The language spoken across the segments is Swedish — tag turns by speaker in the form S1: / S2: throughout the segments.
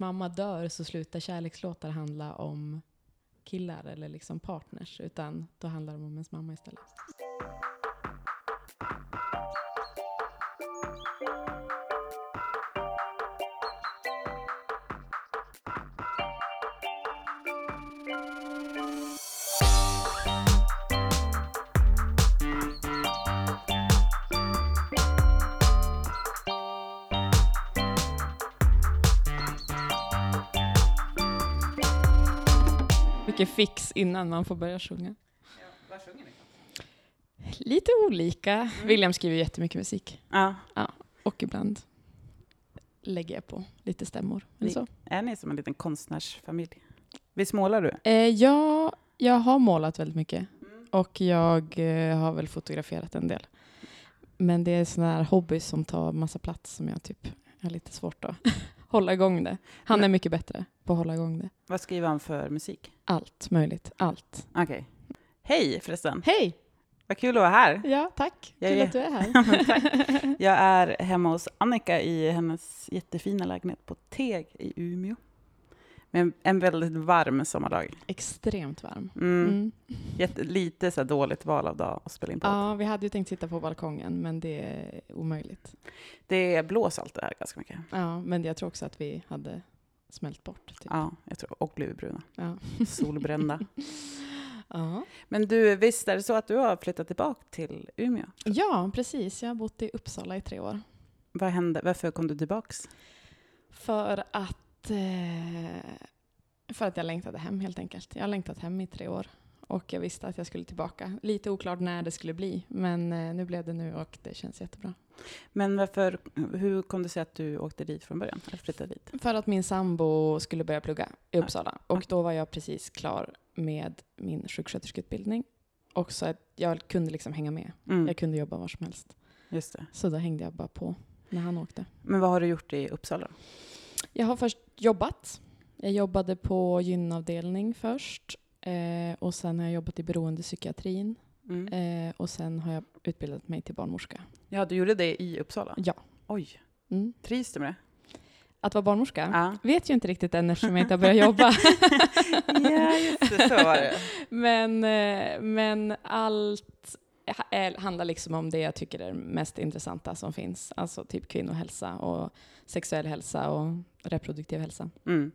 S1: mamma dör så slutar kärlekslåtar handla om killar eller liksom partners, utan då handlar de om ens mamma istället. Mycket fix innan man får börja sjunga.
S2: vad sjunger ni?
S1: Lite olika. William skriver jättemycket musik.
S2: Ja.
S1: Och ibland lägger jag på lite stämmor.
S2: Ni-
S1: så.
S2: Är ni som en liten konstnärsfamilj? Visst målar du?
S1: Eh, ja, jag har målat väldigt mycket. Och jag eh, har väl fotograferat en del. Men det är sådana här hobbys som tar massa plats som jag typ har lite svårt att hålla igång det. Han är mycket bättre på att hålla igång det.
S2: Vad skriver han för musik?
S1: Allt möjligt. Allt.
S2: Okej. Hej förresten!
S1: Hej!
S2: Vad kul att vara här.
S1: Ja, tack.
S2: Jag
S1: Kul
S2: är-
S1: att du är här.
S2: Jag är hemma hos Annika i hennes jättefina lägenhet på Teg i Umeå. Med en väldigt varm sommardag.
S1: Extremt varm.
S2: Mm.
S1: Mm.
S2: Jätte, lite så dåligt val av dag att spela in podd.
S1: Ja, vi hade ju tänkt sitta på balkongen, men det är omöjligt.
S2: Det blåser alltid här ganska mycket.
S1: Ja, men jag tror också att vi hade smält bort. Typ.
S2: Ja, jag tror, och blivit bruna.
S1: Ja.
S2: Solbrända.
S1: Ja.
S2: Men du, visst är det så att du har flyttat tillbaka till Umeå?
S1: ja, precis. Jag har bott i Uppsala i tre år.
S2: Vad hände? Varför kom du tillbaks?
S1: För att, eh, för att jag längtade hem helt enkelt. Jag har längtat hem i tre år. Och jag visste att jag skulle tillbaka. Lite oklart när det skulle bli, men eh, nu blev det nu och det känns jättebra.
S2: Men varför, hur kom det sig att du åkte dit från början? Eller flyttade dit?
S1: För att min sambo skulle börja plugga i. Uppsala. Och då var jag precis klar med min sjuksköterskeutbildning. Och så att jag kunde liksom hänga med.
S2: Mm,
S1: Jag kunde jobba var som helst.
S2: just det.
S1: Så då hängde jag bara på när han åkte.
S2: Men vad har du gjort i Uppsala?
S1: Jag har först jobbat. Jag jobbade på gynavdelning först. Eh, och sen har jag jobbat i beroendepsykiatrin.
S2: Mm.
S1: Eh, och sen har jag utbildat mig till barnmorska.
S2: Ja, du gjorde det i Uppsala?
S1: Ja.
S2: Oj,
S1: Mm.
S2: trivs du med det?
S1: Att vara barnmorska?
S2: Ja.
S1: Vet ju inte riktigt än eftersom jag inte har börjat jobba.
S2: ja, just det. Så var det.
S1: Men, eh, men allt handlar liksom om det jag tycker är mest intressanta som finns. Alltså typ kvinnohälsa och sexuell hälsa och reproduktiv hälsa.
S2: Mm.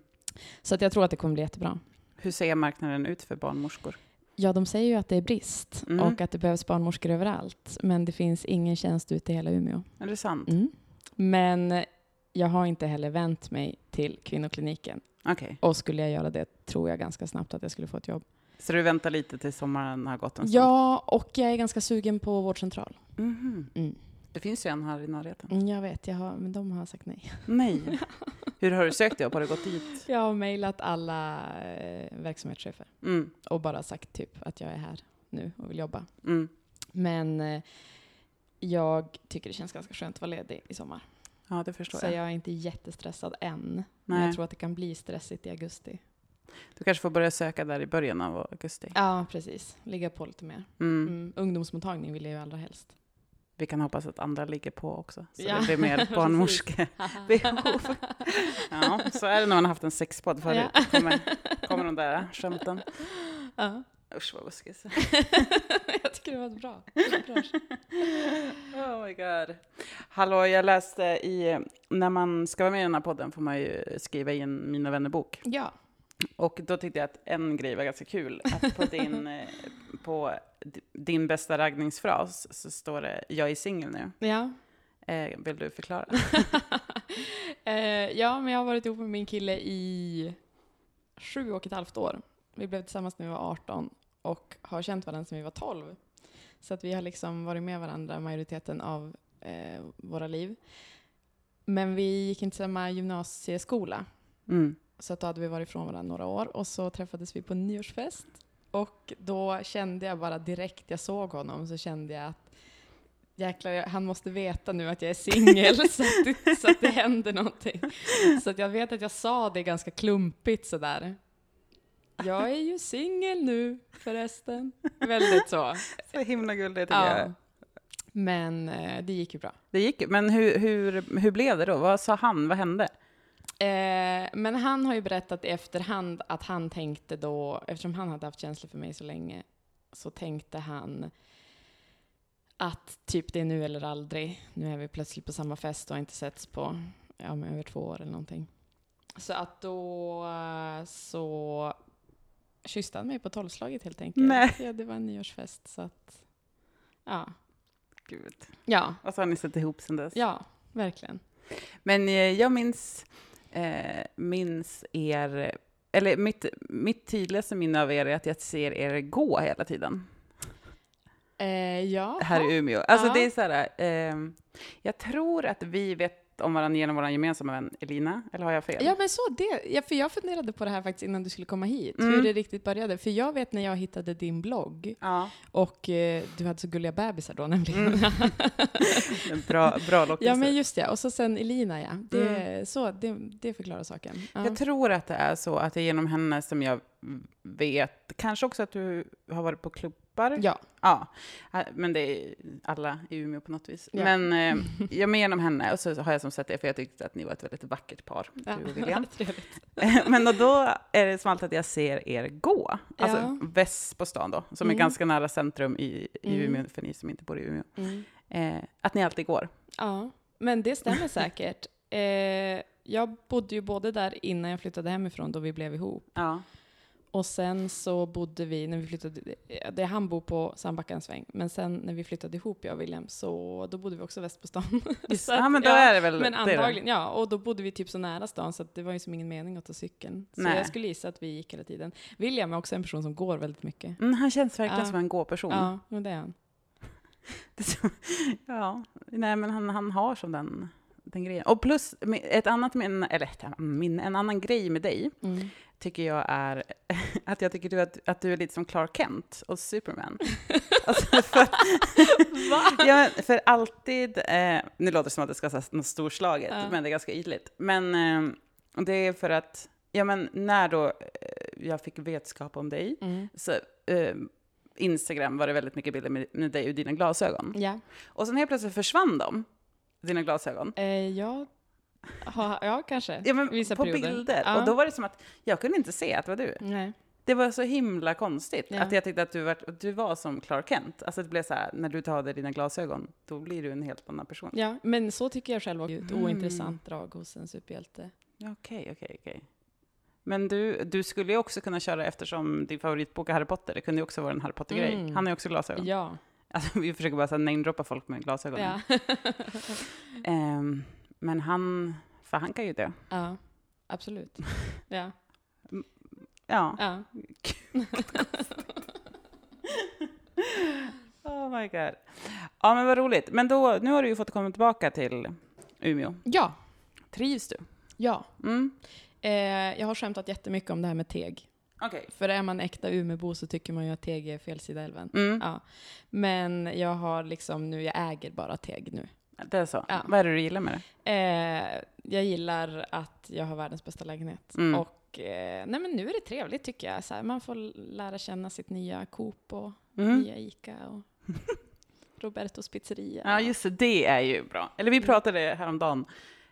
S1: Så att jag tror att det kommer bli jättebra.
S2: Hur ser marknaden ut för barnmorskor?
S1: Ja, de säger ju att det är brist
S2: Mm.
S1: och att det behövs barnmorskor överallt. Men det finns ingen tjänst ute i hela Umeå.
S2: Är det sant?
S1: Mm. Men jag har inte heller vänt mig till kvinnokliniken.
S2: Okej,
S1: Och skulle jag göra det tror jag ganska snabbt att jag skulle få ett jobb.
S2: Så du väntar lite till sommaren har gått en stund?
S1: Ja, och jag är ganska sugen på vårdcentral.
S2: Mhm.
S1: Mm.
S2: Det finns ju en här i närheten.
S1: Mm, Jag vet, jag har, men de har sagt nej.
S2: Nej. Hur har du sökt jobb? Har du gått dit?
S1: Jag har mejlat alla eh, verksamhetschefer
S2: Mm.
S1: och bara sagt typ att jag är här nu och vill jobba.
S2: Mm.
S1: Men eh, jag tycker det känns ganska skönt att vara ledig i sommar.
S2: Ja, det förstår
S1: Så
S2: jag.
S1: jag är inte jättestressad än. Men
S2: Nej.
S1: jag tror att det kan bli stressigt i augusti.
S2: Du kanske får börja söka där i början av augusti.
S1: Ja, precis. Ligga på lite mer.
S2: Mm.
S1: Mm. Ungdomsmottagning vill jag ju allra helst.
S2: Vi kan hoppas att andra ligger på också, så
S1: Ja,
S2: det blir mer barnmorskebehov. ja, så är det när man har haft en sexpodd förut.
S1: Ja.
S2: Kommer, kommer de där skämten.
S1: Ja.
S2: Usch vad buskis.
S1: jag tycker det var bra. bra.
S2: Oh my god. Hallå, jag läste i... När man ska vara med i den här podden får man ju skriva in Mina vänner-bok.
S1: Ja.
S2: Och då tyckte jag att en grej var ganska kul. Att på din, eh, på din bästa raggningsfras så står det “Jag är singel nu”.
S1: Ja.
S2: Eh, vill du förklara?
S1: eh, ja, men jag har varit ihop med min kille i sju och ett halvt år. Vi blev tillsammans när vi var 18 och har känt varandra sedan vi var 12. Så att vi har liksom varit med varandra majoriteten av eh, våra liv. Men vi gick inte samma gymnasieskola.
S2: Mm.
S1: Så att då hade vi varit ifrån varandra några år och så träffades vi på en nyårsfest. Och då kände jag bara direkt jag såg honom så kände jag att jäklar, han måste veta nu att jag är singel så, att så att det händer någonting. Så att jag vet att jag sa det ganska klumpigt sådär. Jag är ju singel nu förresten. Väldigt så.
S2: Så himla gulligt tycker
S1: Ja.
S2: jag.
S1: Men eh, det gick ju bra.
S2: Det gick Men hur, hur, hur blev det då? Vad sa han? Vad hände?
S1: Eh, men han har ju berättat i efterhand att han tänkte då, eftersom han hade haft känslor för mig så länge, så tänkte han att typ det är nu eller aldrig. Nu är vi plötsligt på samma fest och har inte setts på ja, men över två år eller någonting. Så att då eh, så kysste han mig på tolvslaget helt enkelt.
S2: Nej.
S1: Ja, det var en nyårsfest så att, ja.
S2: Gud.
S1: Ja,
S2: Och så har ni sett ihop sen dess.
S1: ja, verkligen.
S2: Men eh, jag minns, eh, minns er, eller mitt, mitt tydligaste minne av er är att jag ser er gå hela tiden
S1: Eh, ja.
S2: här i Umeå. Alltså
S1: Ja.
S2: det är så här, eh, jag tror att vi vet om varandra genom vår gemensamma vän Elina, eller har jag fel?
S1: Ja men så det, ja, för jag funderade på det här faktiskt innan du skulle komma hit,
S2: Mm.
S1: hur det riktigt började. För jag vet när jag hittade din blogg,
S2: Ja,
S1: och eh, du hade så gulliga bebisar då nämligen.
S2: Mm. bra, bra lockelse.
S1: ja men just det, och så sen Elina ja. Det, så, det, det förklarar saken. Ja.
S2: Mm. Jag tror att det är så att det är genom henne som jag vet, kanske också att du har varit på klubbar.
S1: ja.
S2: Ja, äh, men det är alla i Umeå på något vis.
S1: Ja.
S2: Men eh, jag med genom henne, och så har jag som sett det, för jag tyckte att ni var ett väldigt vackert par,
S1: ja.
S2: du och William. Men och då är det som alltid att jag ser er gå, alltså
S1: Ja.
S2: väst på stan då, som är
S1: Mm.
S2: ganska nära centrum i, i
S1: Mm.
S2: Umeå, för ni som inte bor i Umeå.
S1: Mm.
S2: Eh, att ni alltid går.
S1: Ja, men det stämmer säkert. Eh, jag bodde ju både där innan jag flyttade hemifrån då vi blev ihop.
S2: Ja.
S1: Och sen så bodde vi, när vi flyttade, det är han bor på Sandbacka en sväng, men sen när vi flyttade ihop, jag och William, så då bodde vi också väst på stan. Så att,
S2: ja, men då
S1: ja,
S2: är det väl
S1: Men
S2: det
S1: antagligen, ja. Och då bodde vi typ så nära stan så det var ju som ingen mening att ta cykeln. Så
S2: Nej.
S1: jag skulle gissa att vi gick hela tiden. William är också en person som går väldigt mycket.
S2: Mm, han känns verkligen
S1: Ja.
S2: som en gå-person.
S1: Ja, men det är han.
S2: Ja, nej men han, han har som den, den grejen. Och plus, ett annat minne, eller en annan grej med dig,
S1: Mm.
S2: Tycker jag är att jag tycker du att, att du är lite som Clark Kent och Superman. alltså för, ja, för alltid, eh, nu låter det som att det ska vara något storslaget,
S1: Ja.
S2: men det är ganska ytligt. Men eh, det är för att, ja men när då eh, jag fick vetskap om dig,
S1: Mm.
S2: så eh, Instagram var det väldigt mycket bilder med, med dig och dina glasögon.
S1: Ja.
S2: Och sen helt plötsligt försvann de, dina glasögon.
S1: Eh, ja. Ha, ja, kanske.
S2: Ja, men
S1: Vissa
S2: på
S1: perioder.
S2: bilder.
S1: Ja.
S2: Och då var det som att jag kunde inte se att det var du.
S1: Nej.
S2: Det var så himla konstigt
S1: Ja.
S2: att jag tyckte att du var, du var som Clark Kent. Alltså det blev så här, när du tar av dig dina glasögon, då blir du en helt annan person.
S1: Ja, men så tycker jag själv också. Ett
S2: Mm.
S1: ointressant drag hos en superhjälte.
S2: Okej, okej, okej. Men du, du skulle ju också kunna köra, eftersom din favoritbok är Harry Potter, det kunde ju också vara en Harry Potter-grej.
S1: Mm.
S2: Han har ju också glasögon.
S1: Ja.
S2: Alltså, vi försöker bara namedroppa folk med glasögon.
S1: Ja.
S2: Ehm, men han, för han kan ju dö.
S1: ja, absolut. Ja.
S2: Ja.
S1: ja.
S2: Oh my god. Ja, men vad roligt. Men då, nu har du ju fått komma tillbaka till Umeå.
S1: Ja.
S2: Trivs du?
S1: Ja.
S2: Mm.
S1: Eh, jag har skämtat jättemycket om det här med teg.
S2: Okej.
S1: För är man äkta Umeåbo så tycker man ju att Teg är fel sida älven.
S2: Mm.
S1: Ja. Men jag har liksom nu, jag äger bara Teg nu.
S2: Det är så.
S1: Ja.
S2: Vad är det du gillar med det?
S1: Eh, jag gillar att jag har världens bästa lägenhet.
S2: Mm.
S1: Och eh, nej men nu är det trevligt tycker jag. Så här, man får lära känna sitt nya Coop och
S2: Mm.
S1: nya Ica och Robertos pizzeria.
S2: Ja, just det. Det är ju bra. Eller vi pratade häromdagen,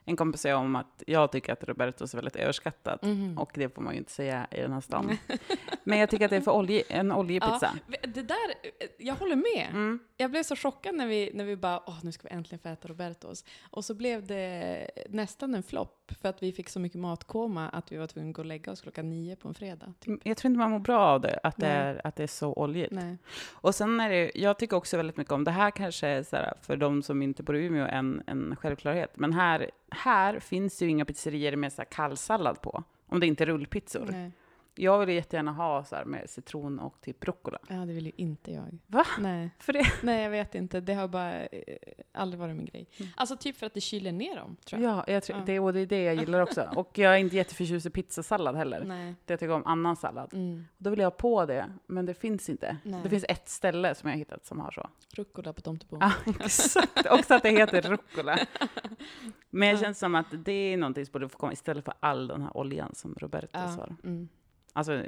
S2: en kompis jag, om att jag tycker att Robertos är väldigt överskattat.
S1: Mhm.
S2: Och det får man ju inte säga i den här stan. Men jag tycker att det är för olje, en oljig
S1: Ja, det där, jag håller med.
S2: Mm.
S1: Jag blev så chockad när vi, när vi bara, åh nu ska vi äntligen få äta Robertos. Och så blev det nästan en flopp för att vi fick så mycket matkoma att vi var tvungna att gå och lägga oss klockan nio på en fredag. Typ.
S2: Jag tror inte man mår bra av det, att det, är, att det är så oljigt.
S1: Nej.
S2: Och sen är det, jag tycker också väldigt mycket om, det här kanske är så här, för de som inte bor i Umeå en, en självklarhet, men här, här finns det ju inga pizzerier med så här kallsallad på, om det inte är rullpizzor.
S1: Nej.
S2: Jag vill jättegärna ha så med citron och typ rucola.
S1: Ja, det vill ju inte jag.
S2: Va?
S1: Nej.
S2: För det?
S1: Nej, jag vet inte. Det har bara eh, aldrig varit min grej.
S2: Mm.
S1: Alltså typ för att det kyler ner dem, tror jag.
S2: Ja, jag tror,
S1: Ja.
S2: Det, och det är det jag gillar också. Och jag är inte jätteförtjust i pizzasallad heller.
S1: Nej.
S2: Det jag tycker om annan sallad.
S1: Mm.
S2: Då vill jag ha på det, men det finns inte.
S1: Nej.
S2: Det finns ett ställe som jag har hittat som har så.
S1: Rucola på tomtebon.
S2: Ja, exakt. Också att det heter rucola. Men det
S1: Ja.
S2: känns som att det är någonting som borde få komma istället för all den här oljan som Robertos
S1: Ja.
S2: har.
S1: Mm.
S2: Alltså,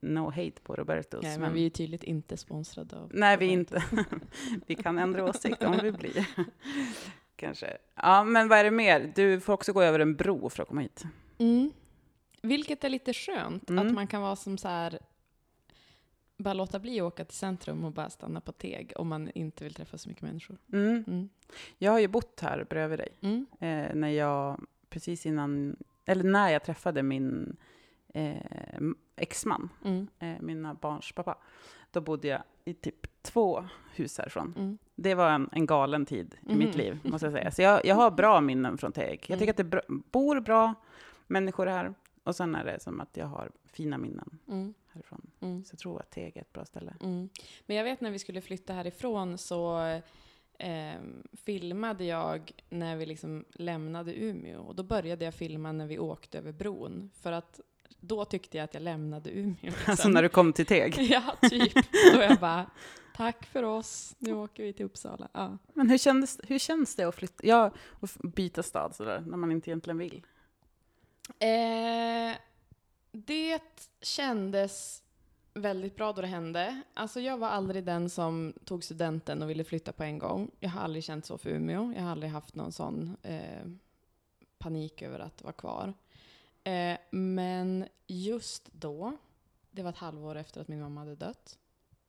S2: no hate på Robertos.
S1: Nej, men vi är tydligt inte sponsrade av
S2: Nej, vi
S1: Roberto.
S2: inte. vi kan ändra åsikt om vi blir. kanske. Ja, men vad är det mer? Du får också gå över en bro för att komma hit.
S1: Mm. Vilket är lite skönt,
S2: Mm.
S1: att man kan vara som så här bara låta bli att åka till centrum och bara stanna på Teg om man inte vill träffa så mycket människor.
S2: Mm.
S1: Mm.
S2: Jag har ju bott här bredvid dig.
S1: Mm.
S2: Eh, när jag, precis innan, eller när jag träffade min eh, exman,
S1: Mm.
S2: eh, mina barns pappa, då bodde jag i typ två hus härifrån.
S1: Mm.
S2: Det var en, en galen tid i
S1: Mhm.
S2: mitt liv, måste jag säga. Så jag, jag har bra minnen från Teg. Jag
S1: Mm.
S2: tycker att det br- bor bra människor här. Och sen är det som att jag har fina minnen
S1: Mm.
S2: härifrån.
S1: Mm.
S2: Så jag tror att Teg är ett bra ställe.
S1: Mm. Men jag vet när vi skulle flytta härifrån så eh, filmade jag när vi liksom lämnade Umeå. Och då började jag filma när vi åkte över bron. För att då tyckte jag att jag lämnade Umeå. Liksom.
S2: Alltså när du kom till Teg.
S1: Ja, typ. Då jag bara, tack för oss, nu åker vi till Uppsala. Ja.
S2: Men hur, kändes, hur känns det att flytta, ja, att byta stad sådär, när man inte egentligen vill?
S1: Eh, det kändes väldigt bra då det hände. Alltså jag var aldrig den som tog studenten och ville flytta på en gång. Jag har aldrig känt så för Umeå. Jag har aldrig haft någon sån eh, panik över att vara kvar. Eh, men just då, det var ett halvår efter att min mamma hade dött,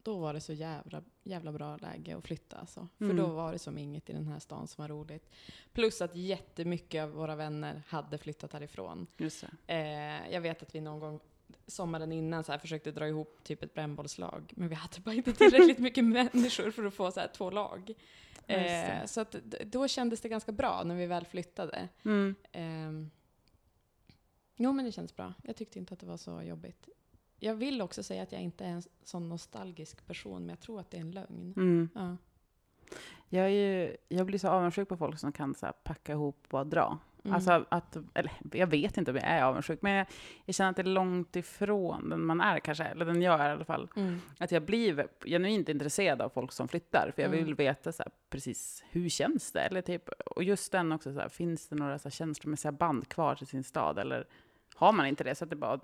S1: då var det så jävla, jävla bra läge att flytta. Alltså. För
S2: Mm.
S1: då var det som inget i den här stan som var roligt. Plus att jättemycket av våra vänner hade flyttat härifrån.
S2: Just.
S1: Eh, jag vet att vi någon gång sommaren innan så här försökte dra ihop typ ett brännbollslag, men vi hade bara inte tillräckligt mycket människor för att få så här två lag. Eh, så att då kändes det ganska bra när vi väl flyttade.
S2: Mm.
S1: Eh, jo, men det kändes bra. Jag tyckte inte att det var så jobbigt. Jag vill också säga att jag inte är en sån nostalgisk person, men jag tror att det är en lögn.
S2: Mm.
S1: Ja.
S2: Jag, är ju, jag blir så avundsjuk på folk som kan så packa ihop och dra.
S1: Mm.
S2: Alltså att, eller jag vet inte om jag är avundsjuk, men jag, jag känner att det är långt ifrån den man är kanske, eller den jag är i alla fall.
S1: Mm.
S2: Att jag blir genuint intresserad av folk som flyttar, för jag vill
S1: Mm.
S2: veta så här, precis hur känns det? Eller typ, och just den också, så här, finns det några så här, känslomässiga band kvar till sin stad? Eller har man inte det? Så att det bara...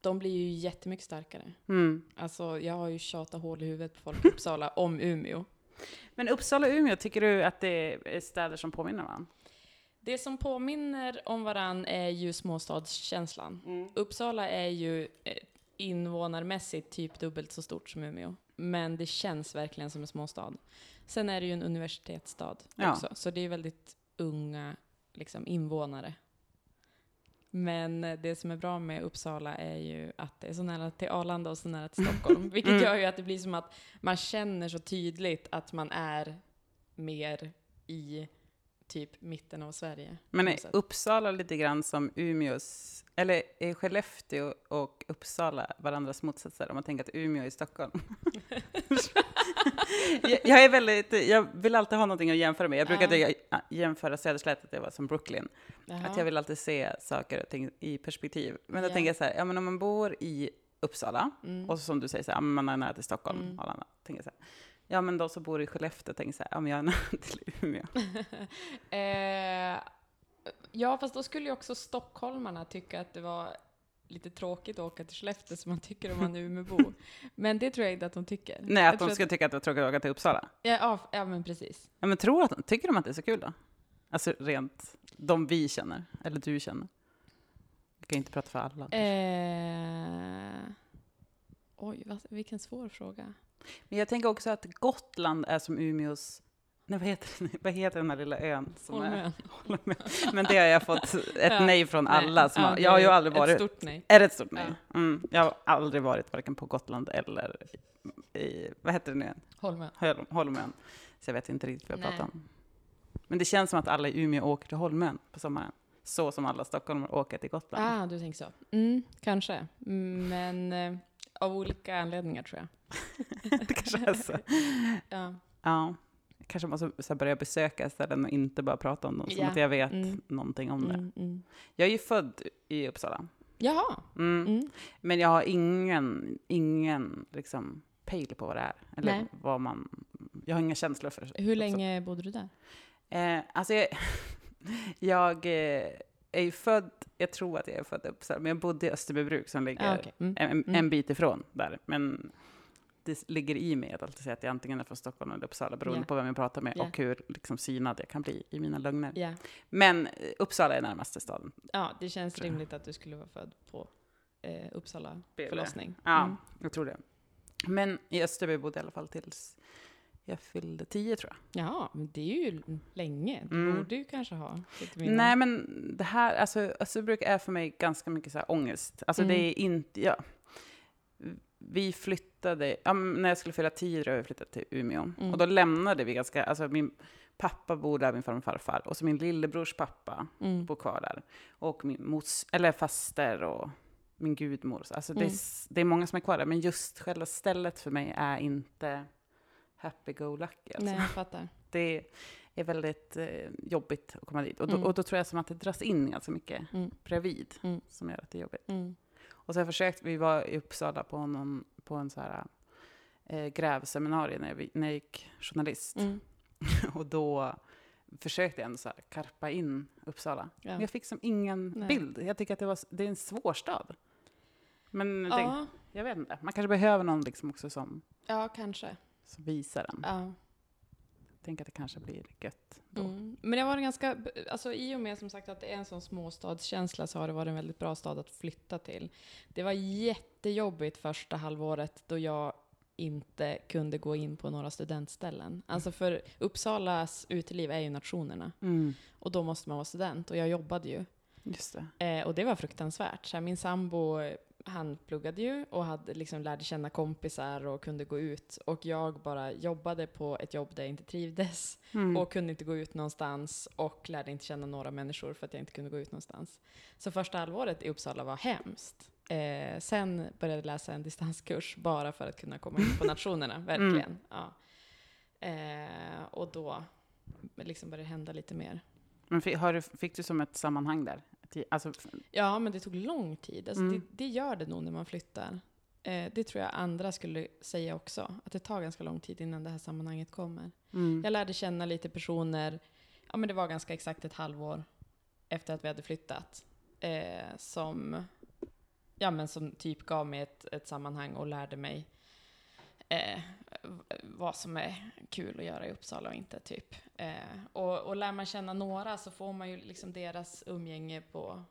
S1: De blir ju jättemycket starkare.
S2: Mm.
S1: Alltså, jag har ju tjatat hål i huvudet på folk i Uppsala om Umeå.
S2: Men Uppsala och Umeå, tycker du att det är städer som påminner varandra?
S1: Det som påminner om varann är ju småstadskänslan. Uppsala är ju eh, invånarmässigt typ dubbelt så stort som Umeå. Men det känns verkligen som en småstad. Sen är det ju en universitetsstad
S2: Ja.
S1: också, så det är väldigt unga liksom, invånare. Men eh, det som är bra med Uppsala är ju att det är så nära till Arlanda och så nära till Stockholm. Vilket
S2: Mm.
S1: gör ju att det blir som att man känner så tydligt att man är mer i typ mitten av Sverige.
S2: Men är. Uppsala lite grann som Umeås, eller är Skellefteå och Uppsala varandras motsatser om man tänker att Umeå är Stockholm? jag, jag är väldigt, jag vill alltid ha någonting att jämföra med. Jag brukade ja, jämföra Söderslätt, det var som Brooklyn.
S1: Jaha.
S2: Att jag vill alltid se saker och ting i perspektiv. Men då
S1: Ja.
S2: tänker jag så här, ja men om man bor i Uppsala,
S1: Mm.
S2: och som du säger, så här, man är nära till Stockholm,
S1: Mm.
S2: Arlanda, tänker jag så här. Ja men de som bor i Skellefteå tänker så här, men jag är nära till Umeå.
S1: eh, ja, fast då skulle ju också stockholmarna tycka att det var lite tråkigt att åka till Skellefteå som man tycker om man är Umeåbo. Men det tror jag inte att de tycker.
S2: Nej, att de skulle tycka att det var tråkigt att åka till Uppsala.
S1: Ja, ja, ja, men precis.
S2: Ja, men tror att, tycker de att det är så kul då? Alltså rent, de vi känner, eller du känner. Jag kan inte prata för alla.
S1: Eh, oj, vad, vilken svår fråga.
S2: Men jag tänker också att Gotland är som Umeås, nej vad heter, den- vad heter den här lilla ön? Som är,
S1: Holmön.
S2: Holmön. Men det har jag fått ett
S1: Ja,
S2: nej från alla. Som
S1: Ja,
S2: har, jag har ju
S1: är
S2: aldrig
S1: Ett
S2: varit,
S1: stort nej.
S2: är det ett stort nej? Mm, jag har aldrig varit varken på Gotland eller i, vad heter det nu igen?
S1: Holmön.
S2: Holm- Holmön. Så jag vet inte riktigt vad jag
S1: Nej.
S2: pratar om. Men det känns som att alla i Umeå åker till Holmön på sommaren. Så som alla stockholmare åker till Gotland.
S1: Ah, du tänker så. Mm, kanske. Men eh, av olika anledningar tror jag.
S2: det kanske är så.
S1: Ja.
S2: Ja. Kanske måste så börja besöka ställen och inte bara prata om dem, som
S1: Ja.
S2: att jag vet
S1: Mm.
S2: någonting om det.
S1: Mm, mm.
S2: Jag är ju född i Uppsala,
S1: Jaha.
S2: mm.
S1: Mm.
S2: men jag har ingen, ingen liksom, pejl på vad det är. Eller
S1: Nej.
S2: vad man, jag har inga känslor för
S1: Hur länge bodde du där?
S2: Eh, alltså jag, jag eh, är ju född, jag tror att jag är född i Uppsala, men jag bodde i Österbybruk som ligger
S1: Ah, okej. mm.
S2: en,
S1: Mm.
S2: en bit ifrån där. Men det ligger i mig att alltid säga att jag antingen är från Stockholm eller Uppsala, beroende
S1: Ja.
S2: på vem jag pratar med
S1: Ja.
S2: och hur liksom, synad jag kan bli i mina lögner.
S1: Ja.
S2: Men eh, Uppsala är närmaste staden.
S1: ja, det känns rimligt att du skulle vara född på eh, Uppsala
S2: BB.
S1: förlossning.
S2: Ja,
S1: Mm.
S2: jag tror det. Men i Österby bodde jag i alla fall tills jag fyllde tio, tror jag.
S1: Ja, men det är ju länge. Du
S2: Mm.
S1: borde ju kanske ha lite.
S2: Nej, men det här, alltså Österbybruk är för mig ganska mycket så här ångest. Alltså det
S1: Mm.
S2: är inte, ja. Vi flyttade, ja, när jag skulle fylla tio jag vi flyttade till Umeå.
S1: Mm.
S2: Och då lämnade vi ganska, alltså min pappa bor där, min farmor och farfar. Och så min lillebrors pappa
S1: Mm.
S2: bor kvar där. Och min mos, eller faster och min gudmor. Alltså det, är,
S1: Mm.
S2: det är många som är kvar där, men just själva stället för mig är inte happy-go-lucky. Alltså.
S1: Nej, jag fattar.
S2: Det är väldigt eh, jobbigt att komma dit. Och då,
S1: Mm.
S2: och då tror jag som att det dras in ganska mycket
S1: Mm.
S2: bredvid,
S1: Mm.
S2: som gör att det är jobbigt.
S1: Mm.
S2: Och så har jag försökt, vi var i Uppsala på, någon, på en så här eh, grävseminarium när vi- när jag gick journalist.
S1: Mm.
S2: Och då försökte jag ändå så här karpa in Uppsala.
S1: Ja.
S2: Men jag fick som ingen
S1: Nej.
S2: bild. Jag tycker att det, var, det är en svår stad. Men det,
S1: Ja,
S2: jag vet inte, man kanske behöver någon liksom också som,
S1: ja, kanske.
S2: Som visar den.
S1: Ja.
S2: Jag tänker att det kanske blir gött då.
S1: Mm. Men det var en ganska, alltså i och med som sagt att det är en sån småstadskänsla så har det varit en väldigt bra stad att flytta till. Det var jättejobbigt första halvåret då jag inte kunde gå in på några studentställen. Alltså för Uppsalas uteliv är ju nationerna
S2: Mm.
S1: och då måste man vara student och jag jobbade ju.
S2: Just det.
S1: Eh, och det var fruktansvärt. Så här, min sambo, han pluggade ju och hade liksom lärde känna kompisar och kunde gå ut. Och jag bara jobbade på ett jobb där jag inte trivdes
S2: Mm.
S1: och kunde inte gå ut någonstans och lärde inte känna några människor för att jag inte kunde gå ut någonstans. Så första halvåret i Uppsala var hemskt. Eh, sen började jag läsa en distanskurs bara för att kunna komma in på nationerna, verkligen. Ja. Eh, och då liksom började det hända lite mer.
S2: Men fick, har du, fick du som ett sammanhang där? Ti- Alltså,
S1: Ja, men det tog lång tid. Alltså
S2: Mm.
S1: det, det gör det nog när man flyttar. Eh, det tror jag andra skulle säga också, att det tar ganska lång tid innan det här sammanhanget kommer.
S2: mm.
S1: Jag lärde känna lite personer, ja men det var ganska exakt ett halvår efter att vi hade flyttat, eh, som, ja, men som typ gav mig ett, ett sammanhang och lärde mig eh, vad som är kul att göra i Uppsala och inte. typ. Eh, och, och lär man känna några så får man ju liksom deras umgänge på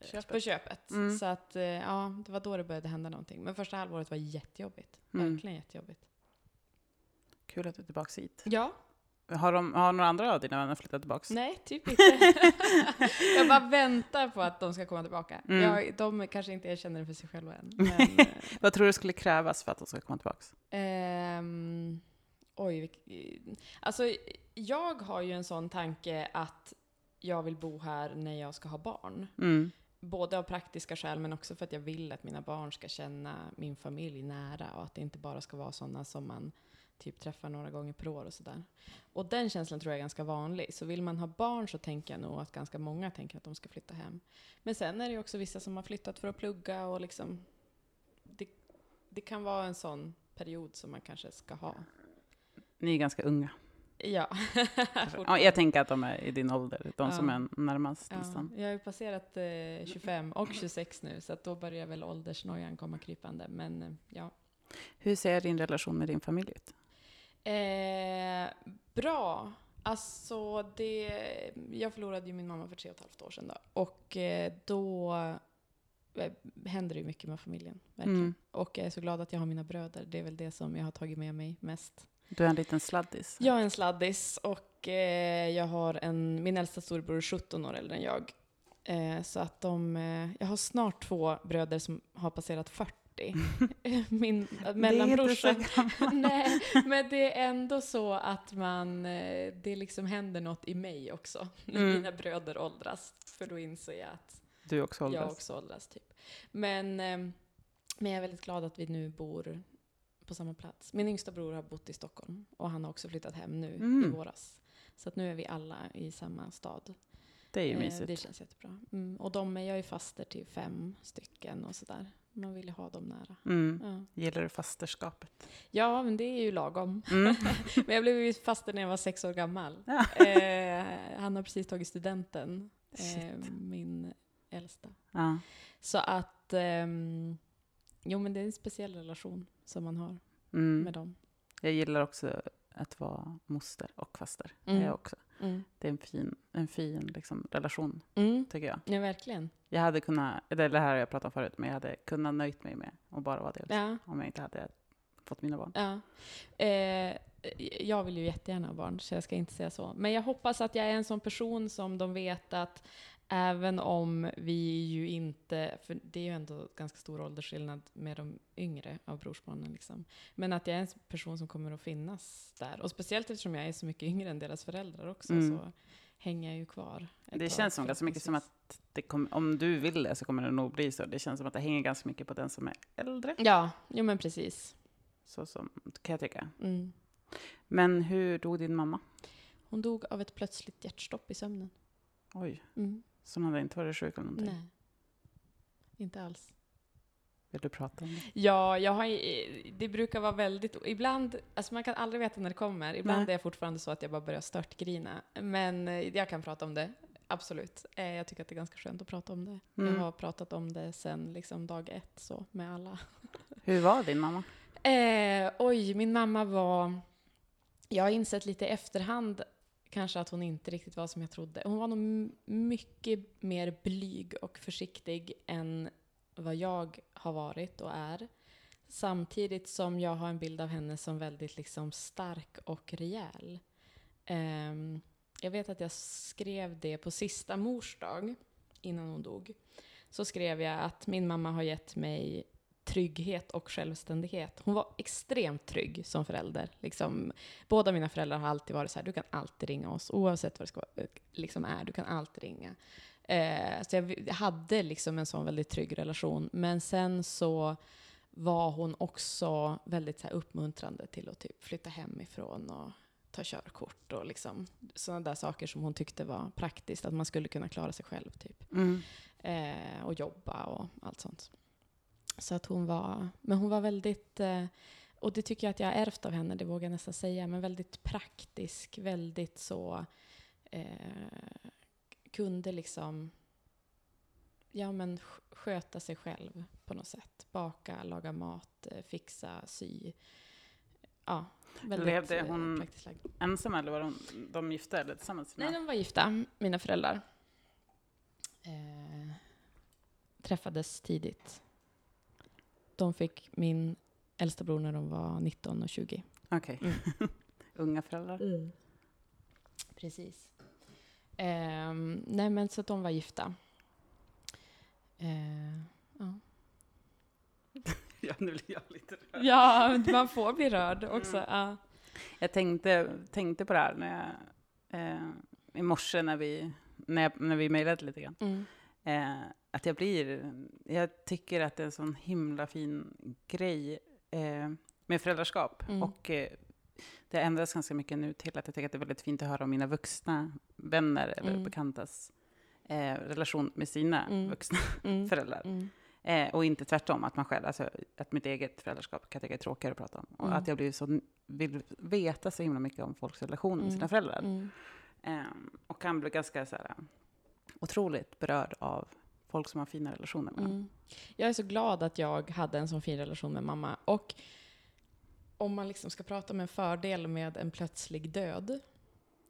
S2: Köpet.
S1: På köpet.
S2: Mm.
S1: Så att, eh, ja, det var då det började hända någonting. Men första halvåret var jättejobbigt.
S2: Mm.
S1: Verkligen jättejobbigt.
S2: Kul att du är tillbaka hit.
S1: Ja,
S2: Har, de, har några andra av dina vänner flyttat tillbaka?
S1: Nej, typ inte. jag bara väntar på att de ska komma tillbaka.
S2: Mm.
S1: Jag, de kanske inte erkänner det för sig själva än. Men,
S2: Vad tror du skulle krävas för att de ska komma tillbaka?
S1: ehm, oj, alltså jag har ju en sån tanke att jag vill bo här när jag ska ha barn.
S2: Mm.
S1: Både av praktiska skäl men också för att jag vill att mina barn ska känna min familj nära och att det inte bara ska vara sådana som man typ träffar några gånger per år och sådär. Och den känslan tror jag är ganska vanlig. Så vill man ha barn så tänker jag nog att ganska många tänker att de ska flytta hem. Men sen är det ju också vissa som har flyttat för att plugga och liksom det, det kan vara en sån period som man kanske ska ha.
S2: Ni är ganska unga.
S1: Ja.
S2: Ja, jag tänker att de är i din ålder, de
S1: Ja.
S2: som är närmast
S1: Ja,
S2: nästan.
S1: jag har ju passerat eh, 25 och 26 nu, så då börjar väl åldersnojan komma krypande. Men eh, ja.
S2: Hur ser din relation med din familj ut?
S1: Eh, bra. Alltså, det, jag förlorade ju min mamma för tre och ett halvt år sedan då. Och eh, då eh, händer det ju mycket med familjen, verkligen.
S2: Mm.
S1: Och jag är så glad att jag har mina bröder. Det är väl det som jag har tagit med mig mest.
S2: Du är en liten sladdis.
S1: Jag är en sladdis och eh, jag har en, min äldsta storebror är 17 år äldre än jag. Så att de, jag har snart två bröder som har passerat 40. min äh, mellanbrorsa. Nej, men det är ändå så att man, eh, det liksom händer något i mig också. När
S2: Mm.
S1: mina bröder åldras. För då inser jag att
S2: Du också åldras.
S1: jag också åldras. Typ. Men, eh, men jag är väldigt glad att vi nu bor på samma plats. Min yngsta bror har bott i Stockholm och han har också flyttat hem nu
S2: Mm.
S1: i våras. Så att nu är vi alla i samma stad.
S2: Det är ju
S1: Eh,
S2: mysigt.
S1: det känns jättebra. Mm. Och de är, jag är faster till fem stycken och sådär. Man vill ju ha dem nära.
S2: Mm.
S1: Ja.
S2: Gillar du fasterskapet?
S1: ja, men det är ju lagom.
S2: Mm.
S1: Men jag blev ju faster när jag var sex år gammal.
S2: Ja.
S1: Eh, han har precis tagit studenten, eh, min äldsta.
S2: Ja.
S1: Så att, ehm, Jo, men det är en speciell relation som man har
S2: Mm.
S1: med dem.
S2: Jag gillar också att vara moster och faster.
S1: Mm.
S2: Jag också.
S1: Mm.
S2: Det är en fin, en fin liksom, relation,
S1: Mm.
S2: tycker jag.
S1: Ja, verkligen.
S2: Jag hade kunnat, eller det här har jag pratat om förut, men jag hade kunnat nöjt mig med att bara vara det.
S1: Ja.
S2: Om jag inte hade fått mina barn.
S1: Ja. Eh, jag vill ju jättegärna ha barn, så jag ska inte säga så. Men jag hoppas att jag är en sån person som de vet att även om vi ju inte, för det är ju ändå ganska stor åldersskillnad med de yngre av brorsbarnen, liksom. men att jag är en person som kommer att finnas där. Och speciellt eftersom jag är så mycket yngre än deras föräldrar också,
S2: Mm.
S1: så hänger jag ju kvar.
S2: Det känns som ganska mycket som att kom, om du vill det så kommer det nog bli så. Det känns som att det hänger ganska mycket på den som är äldre.
S1: Ja, jo men precis.
S2: Så som, kan jag tycka.
S1: Mm.
S2: Men hur dog din mamma?
S1: Hon dog av ett plötsligt hjärtstopp i sömnen.
S2: Oj,
S1: Mm.
S2: Så hon hade inte varit sjuk eller någonting?
S1: Nej, inte alls.
S2: Vill du prata om det?
S1: Ja, jag har, det brukar vara väldigt... Ibland, alltså man kan aldrig veta när det kommer. Ibland
S2: Nej.
S1: är det fortfarande så att jag bara börjar störtgrina. Men eh, jag kan prata om det, absolut. Eh, Jag tycker att det är ganska skönt att prata om det.
S2: Mm.
S1: Jag har pratat om det sen liksom dag ett, så med alla.
S2: Hur var din mamma?
S1: Eh, oj, min mamma var... Jag har insett lite i efterhand kanske att hon inte riktigt var som jag trodde. Hon var nog mycket mer blyg och försiktig än vad jag har varit och är. Samtidigt som jag har en bild av henne som väldigt liksom stark och rejäl. Um, jag vet att jag skrev det på sista mors dag, innan hon dog. Så skrev jag att min mamma har gett mig trygghet och självständighet. Hon var extremt trygg som förälder. Liksom, båda mina föräldrar har alltid varit så här, du kan alltid ringa oss, oavsett vad det ska liksom är, du kan alltid ringa. Eh, så jag hade liksom en sån väldigt trygg relation. Men sen så var hon också väldigt så här, uppmuntrande till att typ flytta hemifrån och ta körkort och liksom sådana där saker som hon tyckte var praktiskt, att man skulle kunna klara sig själv typ.
S2: Mm.
S1: Eh, och jobba och allt sånt. Så att hon var, men hon var väldigt, eh, och det tycker jag att jag har ärvt av henne, det vågar jag nästan säga, men väldigt praktisk, väldigt så, eh, kunde liksom, ja men sk- sköta sig själv på något sätt. Baka, laga mat, eh, fixa, sy. Ja, väldigt
S2: Levde
S1: eh,
S2: hon-
S1: praktiskt lagd.
S2: Ensam eller var de, de gifta eller tillsammans?
S1: Nej, de var gifta, mina föräldrar. Eh, träffades tidigt. De fick min äldsta bror när de var 19 och 20.
S2: Okej.
S1: Mm.
S2: Unga föräldrar?
S1: Precis. Ehm, nej, men så att de var gifta. Eh, ja.
S2: Ja, nu blir jag lite rörd.
S1: ja, man får bli rörd också. Ja.
S2: Jag tänkte, tänkte på det här när jag, eh, i morse när vi, när, jag, när vi mejlade lite grann.
S1: Mm.
S2: Eh, att jag blir, jag tycker att det är en sån himla fin grej eh, med föräldraskap.
S1: Mm.
S2: Och eh, det har ändrats ganska mycket nu till att jag tycker att det är väldigt fint att höra om mina vuxna vänner eller
S1: Mm.
S2: bekantas eh, relation med sina
S1: Mm.
S2: vuxna
S1: Mm.
S2: föräldrar.
S1: Mm.
S2: Eh, och inte tvärtom, att man själv, alltså att mitt eget föräldraskap kan jag tycka är tråkigare att prata om. Och
S1: Mm.
S2: att jag blir så, vill veta så himla mycket om folks relationer med
S1: Mm.
S2: sina föräldrar.
S1: Mm.
S2: Ehm, och kan bli ganska så här, otroligt berörd av folk som har fina relationer med.
S1: Mm. Jag är så glad att jag hade en så fin relation med mamma. Och om man liksom ska prata om en fördel med en plötslig död,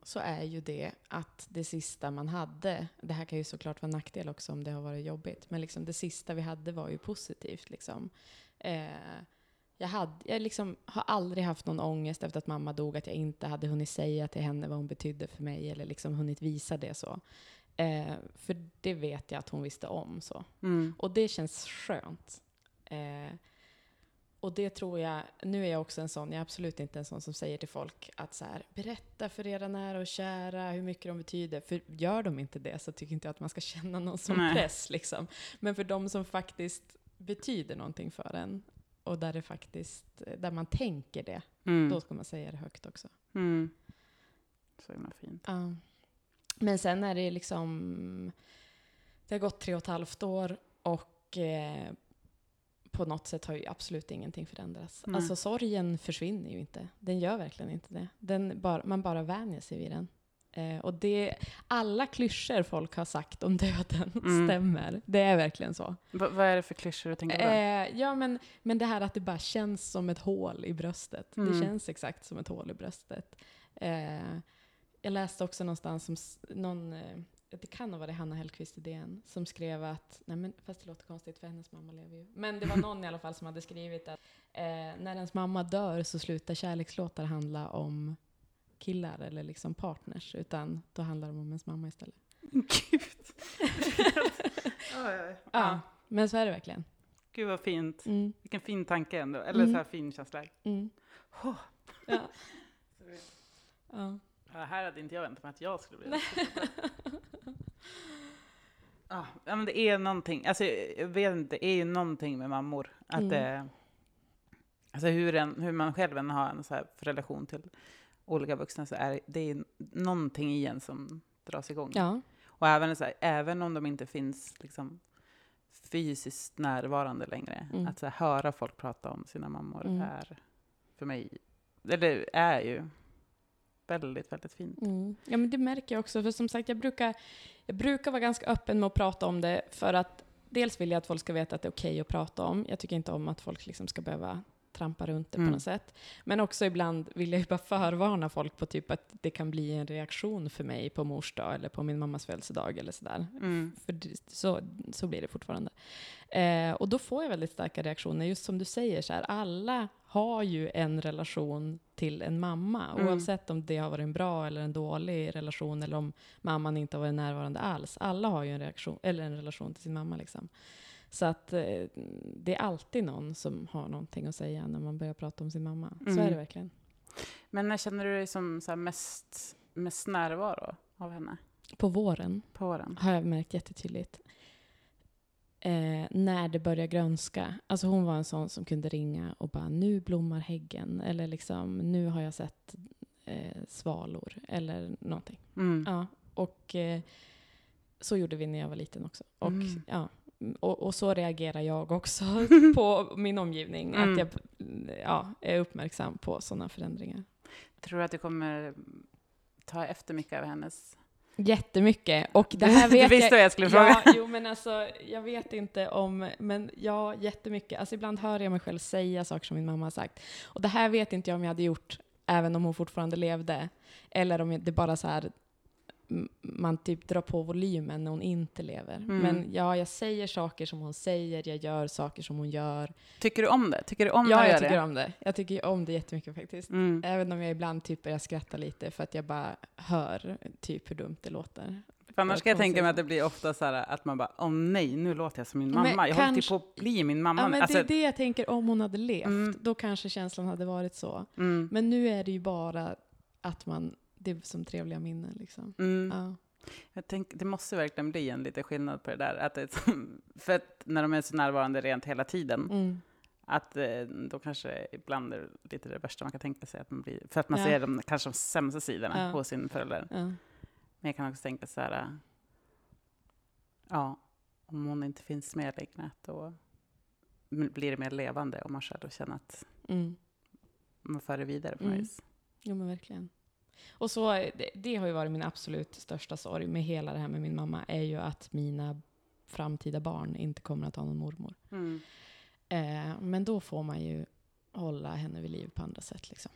S1: så är ju det att det sista man hade, det här kan ju såklart vara en nackdel också om det har varit jobbigt, men liksom det sista vi hade var ju positivt. Liksom. Eh, jag, hade, jag liksom har aldrig haft någon ångest efter att mamma dog, att jag inte hade hunnit säga till henne vad hon betydde för mig, eller liksom hunnit visa det så. Eh, för det vet jag att hon visste om. så.
S2: Mm.
S1: Och det känns skönt. Eh, och det tror jag, nu är jag också en sån, jag är absolut inte en sån som säger till folk att så här, berätta för era nära och kära hur mycket de betyder. För gör de inte det så tycker inte jag att man ska känna någon
S2: Nej.
S1: press. Liksom. Men för de som faktiskt betyder någonting för en, och där det faktiskt, där man tänker det,
S2: Mm.
S1: då ska man säga det högt också.
S2: Mm. Så himla fint.
S1: Ja. Men sen är det liksom... Det har gått tre och ett halvt år och eh, på något sätt har ju absolut ingenting förändrats.
S2: Nej.
S1: Alltså sorgen försvinner ju inte. Den gör verkligen inte det. Den bara, man bara vänjer sig vid den. Eh, och det, alla klyschor folk har sagt om döden
S2: Mm.
S1: stämmer. Det är verkligen så.
S2: Va- vad är det för klyschor du tänker på?
S1: Eh, ja, men, men det här att det bara känns som ett hål i bröstet.
S2: Mm.
S1: Det känns exakt som ett hål i bröstet. Eh, jag läste också någonstans som någon, eh, det kan ha varit Hanna Hellquist i DN, som skrev att, nej men fast det låter konstigt för hennes mamma lever ju. Men det var någon i alla fall som hade skrivit att eh, när ens mamma dör så slutar kärlekslåtar handla om killar eller liksom partners, utan då handlar det om ens mamma istället.
S2: Gud. Oj, oj.
S1: Ja, men så är det verkligen.
S2: Gud vad fint.
S1: Mm,
S2: Vilken fin tanke ändå. Eller
S1: Mm.
S2: så här fin känsla.
S1: mm.
S2: Åh.
S1: Ja. Ja.
S2: Ja, här hade inte jag väntat mig att jag skulle bli det. Ah, ja, men det är någonting, alltså jag vet inte, det är ju någonting med mammor. Att
S1: Mm.
S2: det, alltså hur, en, hur man själv än har en så här relation till olika vuxna så är det är någonting i en som dras igång.
S1: ja.
S2: Och även, så här, även om de inte finns liksom, fysiskt närvarande längre,
S1: Mm.
S2: att så här, höra folk prata om sina mammor
S1: Mm.
S2: är för mig, eller är ju väldigt, väldigt fint.
S1: Mm. Ja, men det märker jag också. För som sagt, jag brukar, jag brukar vara ganska öppen med att prata om det för att dels vill jag att folk ska veta att det är okej att prata om. Jag tycker inte om att folk liksom ska behöva trampa runt det
S2: Mm.
S1: på något sätt. Men också ibland vill jag ju bara förvarna folk på typ att det kan bli en reaktion för mig på mors dag eller på min mammas födelsedag eller sådär.
S2: Mm.
S1: För så, så blir det fortfarande. Eh, och då får jag väldigt starka reaktioner. Just som du säger, så här, alla har ju en relation till en mamma.
S2: Mm.
S1: Oavsett om det har varit en bra eller en dålig relation eller om mamman inte har varit närvarande alls. Alla har ju en, reaktion, eller en relation till sin mamma. Liksom. Så att eh, det är alltid någon som har någonting att säga när man börjar prata om sin mamma. Så
S2: Mm.
S1: är det verkligen.
S2: Men när känner du dig som så mest, mest närvaro av henne
S1: På våren
S2: på våren?
S1: har jag märkt jättetydligt. Eh, när det börjar grönska. Alltså hon var en sån som kunde ringa och bara nu blommar häggen. Eller liksom nu har jag sett eh, svalor. Eller någonting.
S2: Mm.
S1: Ja, och eh, så gjorde vi när jag var liten också. Och,
S2: Mm.
S1: ja, och, och så reagerar jag också på min omgivning.
S2: Mm.
S1: Att jag ja, är uppmärksam på sådana förändringar.
S2: Tror du att du kommer ta efter mycket av hennes...
S1: Jättemycket. Och det här
S2: du
S1: vet
S2: visste
S1: jag,
S2: vad jag skulle fråga.
S1: Ja, jo men alltså, jag vet inte om, men ja, jättemycket. Alltså ibland hör jag mig själv säga saker som min mamma har sagt. Och det här vet inte jag om jag hade gjort även om hon fortfarande levde. Eller om det bara så här, man typ drar på volymen när hon inte lever.
S2: Mm.
S1: Men ja, jag säger saker som hon säger, jag gör saker som hon gör.
S2: Tycker du om det? Tycker du om
S1: Ja, jag tycker
S2: det?
S1: om det. Jag tycker om det jättemycket faktiskt.
S2: Mm.
S1: Även om jag ibland typ börjar skratta lite för att jag bara hör typ hur dumt det låter.
S2: För annars kan jag tänka mig att det blir ofta så här att man bara, åh nej, nu låter jag som min
S1: Men
S2: mamma. Jag håller typ på att bli min mamma.
S1: Ja, men
S2: Alltså,
S1: det är det jag tänker om hon hade levt.
S2: Mm.
S1: Då kanske känslan hade varit så.
S2: mm,
S1: Men nu är det ju bara att man, det är som trevliga minnen liksom.
S2: mm.
S1: Ja.
S2: Jag tänker, det måste verkligen bli en liten skillnad på det där. Att det för att när de är så närvarande rent hela tiden,
S1: Mm.
S2: att eh, då kanske ibland är det lite det värsta man kan tänka sig. Att man blir, för att man
S1: Ja.
S2: ser de kanske de sämsta sidorna
S1: Ja.
S2: hos sin förälder.
S1: Ja.
S2: Men jag kan också tänka så här, äh, ja, om hon inte finns med längre, då blir det mer levande om man själv känner att
S1: Mm.
S2: man för det vidare på
S1: Mm.
S2: något vis.
S1: Jo men verkligen. Och så, det, det har ju varit min absolut största sorg med hela det här med min mamma, är ju att mina framtida barn inte kommer att ha någon mormor.
S2: Mm.
S1: Eh, men då får man ju hålla henne vid liv på andra sätt liksom.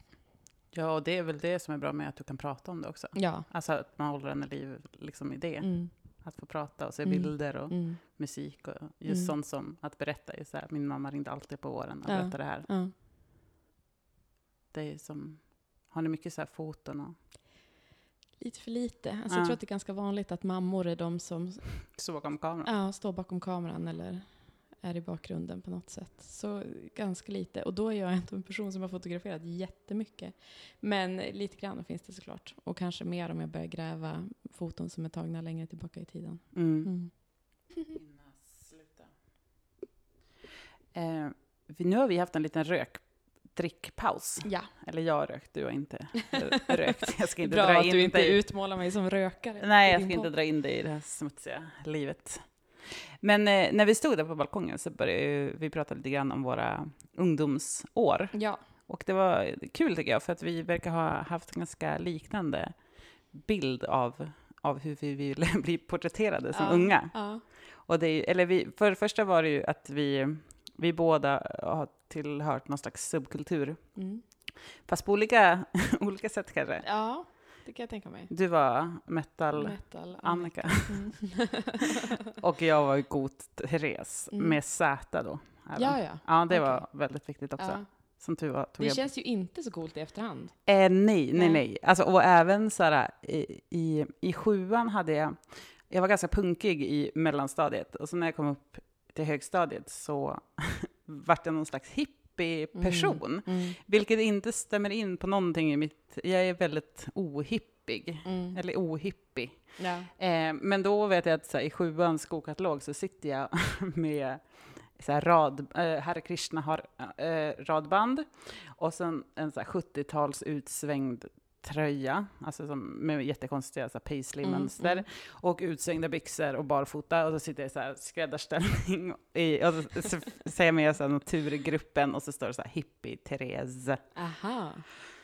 S2: Ja, och det är väl det som är bra med att du kan prata om det också.
S1: Ja.
S2: Alltså att man håller henne i liv liksom i det.
S1: Mm.
S2: Att få prata och se
S1: Mm.
S2: bilder och
S1: Mm.
S2: musik och just
S1: Mm.
S2: sånt som att berätta. Just så här, min mamma ringde alltid på våren och
S1: Ja.
S2: berättade det här.
S1: Ja.
S2: Det är som, har ni mycket så här foton och
S1: Lite för lite. Alltså,
S2: Ja.
S1: Jag tror att det är ganska vanligt att mammor är de som
S2: så bakom kameran?
S1: ja, står bakom kameran eller är i bakgrunden på något sätt. Så ganska lite. Och då är jag ändå en person som har fotograferat jättemycket. Men lite grann finns det såklart. Och kanske mer om jag börjar gräva foton som är tagna längre tillbaka i tiden.
S2: Mm.
S1: Mm.
S2: Eh, nu har vi haft en liten rökdrickpaus.
S1: Ja,
S2: Eller jag rökt, du har inte rökt. Jag ska inte
S1: bra
S2: dra
S1: att
S2: in
S1: du inte
S2: dig.
S1: utmålar mig som rökare.
S2: Nej, jag ska inte dra in dig i det här smutsiga livet. Men eh, när vi stod där på balkongen så började vi prata lite grann om våra ungdomsår.
S1: Ja.
S2: Och det var kul tycker jag, för att vi verkar ha haft ganska liknande bild av, av hur vi ville bli porträtterade som
S1: Ja,
S2: unga.
S1: Ja.
S2: Och det eller vi, för det första var det ju att vi, vi båda har tillhört någon slags subkultur.
S1: Mm.
S2: Fast på olika, olika sätt kanske.
S1: ja, det kan jag tänka mig.
S2: Du var metal
S1: Metal.
S2: Annika
S1: Mm.
S2: och jag var ju god Therese
S1: Mm.
S2: med Z då. även.
S1: Ja, ja.
S2: Ja, det
S1: Okej.
S2: var väldigt viktigt också.
S1: ja.
S2: Som tur var tog
S1: Det
S2: jag...
S1: känns ju inte så coolt i efterhand.
S2: Eh, nej, nej,
S1: Nej.
S2: nej. Alltså, och även så här, i, i, i sjuan hade jag... Jag var ganska punkig i mellanstadiet. Och så när jag kom upp till högstadiet så vart jag någon slags hippie-person.
S1: Mm.
S2: Vilket inte stämmer in på någonting i mitt... Jag är väldigt ohippig.
S1: Mm.
S2: Eller ohippig.
S1: Ja.
S2: Eh, men då vet jag att så här, i sjuans skokatalog så sitter jag med så här, rad, eh, Hare Krishna har eh, radband och sen en så här, 70-tals utsvängd tröja, alltså som, med jättekonstiga så paisley-mönster,
S1: Mm, mm.
S2: och utsvängda byxor och barfota, och så sitter jag i så här skräddarställning, i, och så, så säger jag med här, naturgruppen, och så står det så här hippie Therese.
S1: Aha.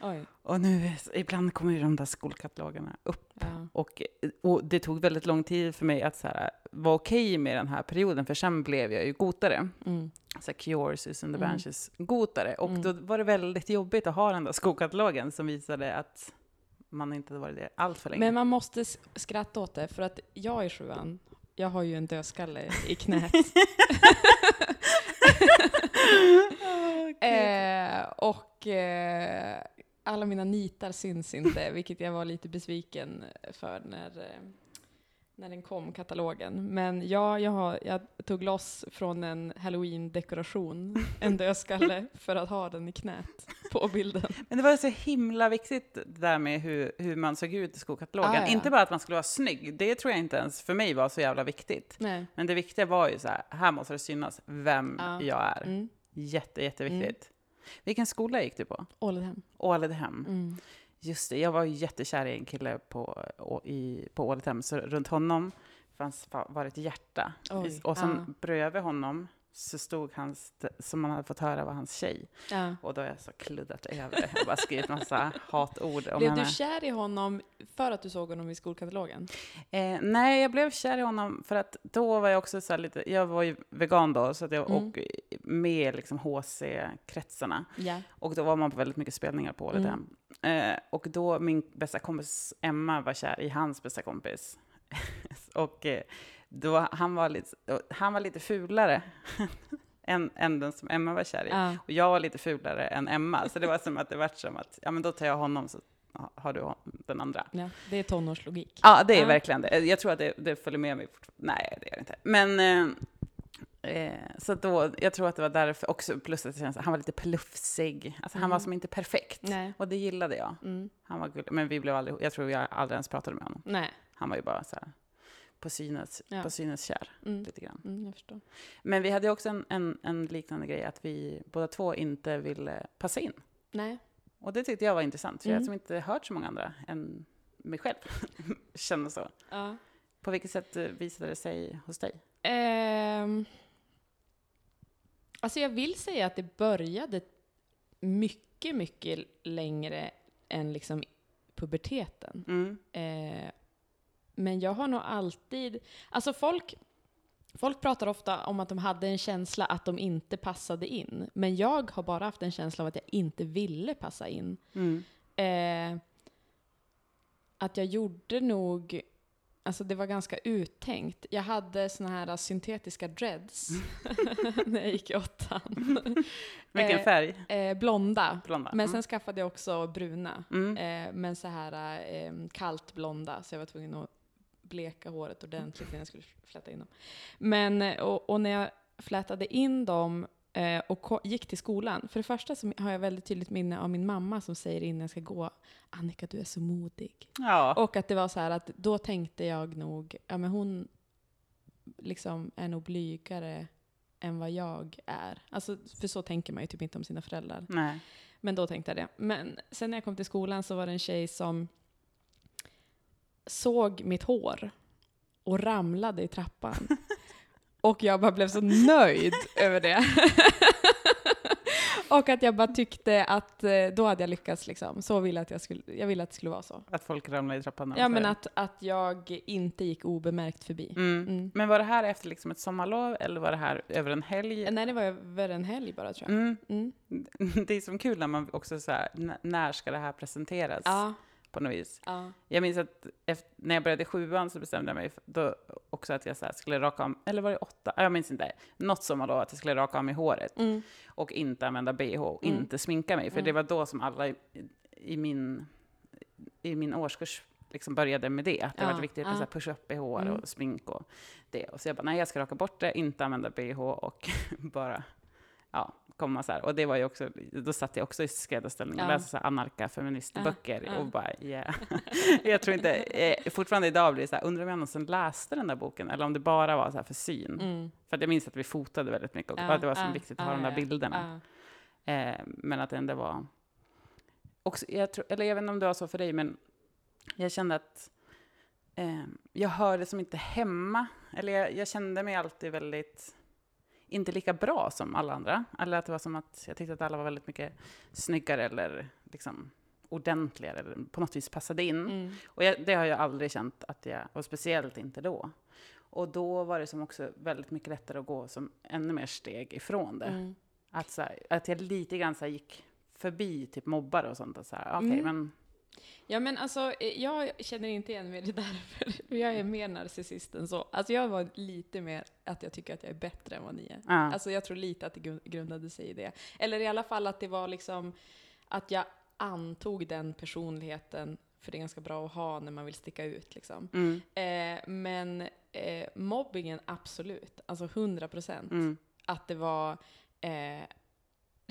S1: Oj.
S2: Och nu, ibland kommer ju de där skolkatalogerna upp
S1: Ja.
S2: och, och det tog väldigt lång tid för mig att så här, vara okej med den här perioden, för sen blev jag ju gotare.
S1: Mm.
S2: Så här, Cure, Susan the
S1: Mm.
S2: Banshees gotare. Och
S1: Mm.
S2: då var det väldigt jobbigt att ha den där skokatalogen som visade att man inte hade varit det allt för länge.
S1: Men man måste skratta åt det, för att jag i sjuan, jag har ju en dödskalle i knät. eh, och eh, alla mina nitar syns inte, vilket jag var lite besviken för när, eh, när den kom, katalogen. Men ja, jag, har, jag tog loss från en halloween-dekoration, en dödskalle, för att ha den i knät på bilden.
S2: Men det var så himla viktigt det där med hur, hur man såg ut i skokatalogen.
S1: Ah, ja.
S2: Inte bara att man skulle vara snygg, det tror jag inte ens för mig var så jävla viktigt.
S1: Nej.
S2: Men det viktiga var ju så här, här måste det synas vem
S1: Ja.
S2: jag är.
S1: Mm.
S2: Jätte, jätteviktigt. Vilken skola gick du på?
S1: Ålidhem.
S2: Ålidhem.
S1: Mm.
S2: Just det, jag var jättekär i en kille på, i, på Ålidhem, så runt honom fanns, fa- var ett hjärta.
S1: Oj,
S2: och sen
S1: ja.
S2: bredvid honom så stod hans, som man hade fått höra var hans tjej.
S1: Ja.
S2: Och då har jag så kluddat över det. Jag bara skrivit massa hatord om
S1: Blev
S2: henne.
S1: du kär i honom för att du såg honom i skolkatalogen?
S2: Eh, nej, jag blev kär i honom för att då var jag också så här lite, jag var ju vegan då, så att jag,
S1: Mm.
S2: och med liksom HC-kretsarna.
S1: Ja.
S2: Och då var man på väldigt mycket spelningar på Ålidhem.
S1: Mm.
S2: Eh, och då min bästa kompis Emma var kär i hans bästa kompis. och eh, då, han, var lite, han var lite fulare än, än den som Emma var kär i.
S1: Ja.
S2: Och jag var lite fulare än Emma, så det var som att det vart som att, ja men då tar jag honom så har du den andra.
S1: ja, det är tonårslogik.
S2: Ja, det är
S1: Ja.
S2: verkligen det. Jag tror att det, det följer med mig. fortfarande. Nej, det gör det inte. Men eh, eh, så då, jag tror att det var därför också, plus att känns, han var lite plufsig. Alltså han var
S1: Mm.
S2: som inte perfekt.
S1: Nej.
S2: Och det gillade jag.
S1: Mm.
S2: Han var gullig. Men vi blev aldrig, jag tror jag aldrig ens pratade med honom.
S1: Nej.
S2: Han var ju bara så här på synes,
S1: Ja.
S2: på synes kär,
S1: Mm.
S2: lite grann.
S1: Mm, jag förstår.
S2: Men vi hade också en, en, en liknande grej, att vi båda två inte ville passa in.
S1: Nej.
S2: Och det tyckte jag var intressant, för jag har
S1: Mm.
S2: inte hört så många andra än mig själv känna så.
S1: Ja.
S2: På vilket sätt eh, visade det sig hos dig?
S1: Ehm. Alltså jag vill säga att det började mycket, mycket längre än liksom puberteten.
S2: Mm.
S1: Eh, men jag har nog alltid, alltså folk, folk pratar ofta om att de hade en känsla att de inte passade in. Men jag har bara haft en känsla av att jag inte ville passa in.
S2: Mm.
S1: Eh, att jag gjorde nog, alltså det var ganska uttänkt. Jag hade såna här syntetiska dreads när jag gick i åttan.
S2: Vilken
S1: Eh,
S2: färg?
S1: Eh, blonda.
S2: Blonda?
S1: Men
S2: Mm.
S1: sen skaffade jag också bruna.
S2: Mm.
S1: Eh, men så här eh, kallt blonda, så jag var tvungen att bleka håret ordentligt innan jag skulle fläta in dem. Men, eh, och, och när jag flätade in dem eh, och gick till skolan, för det första så har jag väldigt tydligt minne av min mamma som säger innan jag ska gå, Annika du är så modig.
S2: Ja.
S1: Och att det var så här att då tänkte jag nog, ja men hon liksom är nog blygare än vad jag är. Alltså, för så tänker man ju typ inte om sina föräldrar.
S2: Nej.
S1: Men då tänkte jag det. Men sen när jag kom till skolan så var det en tjej som såg mitt hår och ramlade i trappan. Och jag bara blev så nöjd över det. Och att jag bara tyckte att eh, då hade jag lyckats liksom. Så ville att jag skulle, jag ville att det skulle vara så.
S2: Att folk ramlar i trappan?
S1: Ja, men att, att jag inte gick obemärkt förbi.
S2: Mm.
S1: Mm.
S2: Men var det här efter liksom ett sommarlov eller var det här över en helg?
S1: Nej, det var över en helg bara tror jag.
S2: Mm.
S1: Mm.
S2: Det är som kul när man också så här, när ska det här presenteras
S1: Ja,
S2: på något vis?
S1: ja.
S2: Jag minns att efter, när jag började sjuan så bestämde jag mig för, då också att jag så skulle raka om, eller var det åtta? Jag minns inte. Något sommarlov att jag skulle raka om i håret
S1: Mm.
S2: och inte använda bh och
S1: Mm.
S2: inte sminka mig. För
S1: Mm.
S2: det var då som alla i, i, min, i min årskurs liksom började med det. Att det
S1: Ja,
S2: var viktigt
S1: ja.
S2: med så här push-up bh
S1: Mm.
S2: och smink och det. Och så jag bara, nej jag ska raka bort det, inte använda bh och bara ja, komma så här. Och det var ju också, då satt jag också i skräddarställning och
S1: Ja.
S2: läste så här anarka-feministböcker
S1: Ja, ja.
S2: och bara yeah. jag tror inte, eh, fortfarande idag blir det så här, undrar om jag någonsin läste den där boken eller om det bara var så här för syn.
S1: Mm.
S2: För att jag minns att vi fotade väldigt mycket och
S1: Ja,
S2: det var så viktigt att ha de där bilderna. Eh, men att det ändå var... Också, jag tror, eller jag vet inte om det var så för dig, men jag kände att eh, jag hörde som inte hemma. Eller jag, jag kände mig alltid väldigt, inte lika bra som alla andra. Eller att det var som att jag tyckte att alla var väldigt mycket snyggare eller liksom ordentligare, eller på något vis passade in.
S1: Mm.
S2: Och jag, det har jag aldrig känt att jag, och speciellt inte då. Och då var det som också väldigt mycket lättare att gå som ännu mer steg ifrån det.
S1: Mm.
S2: Att, så här, att jag lite grann så gick förbi typ mobbare och sånt. Och så här, okej,
S1: Mm.
S2: men
S1: Ja men alltså, eh, jag känner inte igen mig i det där, för jag är mer narcissist än så. Alltså jag var lite mer att jag tycker att jag är bättre än vad ni är.
S2: ja.
S1: Alltså jag tror lite att det grund- grundade sig i det. Eller i alla fall att det var liksom att jag antog den personligheten, för det är ganska bra att ha när man vill sticka ut liksom.
S2: Mm,
S1: Eh, men eh, mobbingen, absolut. Alltså 100 procent.
S2: mm,
S1: Att det var... Eh,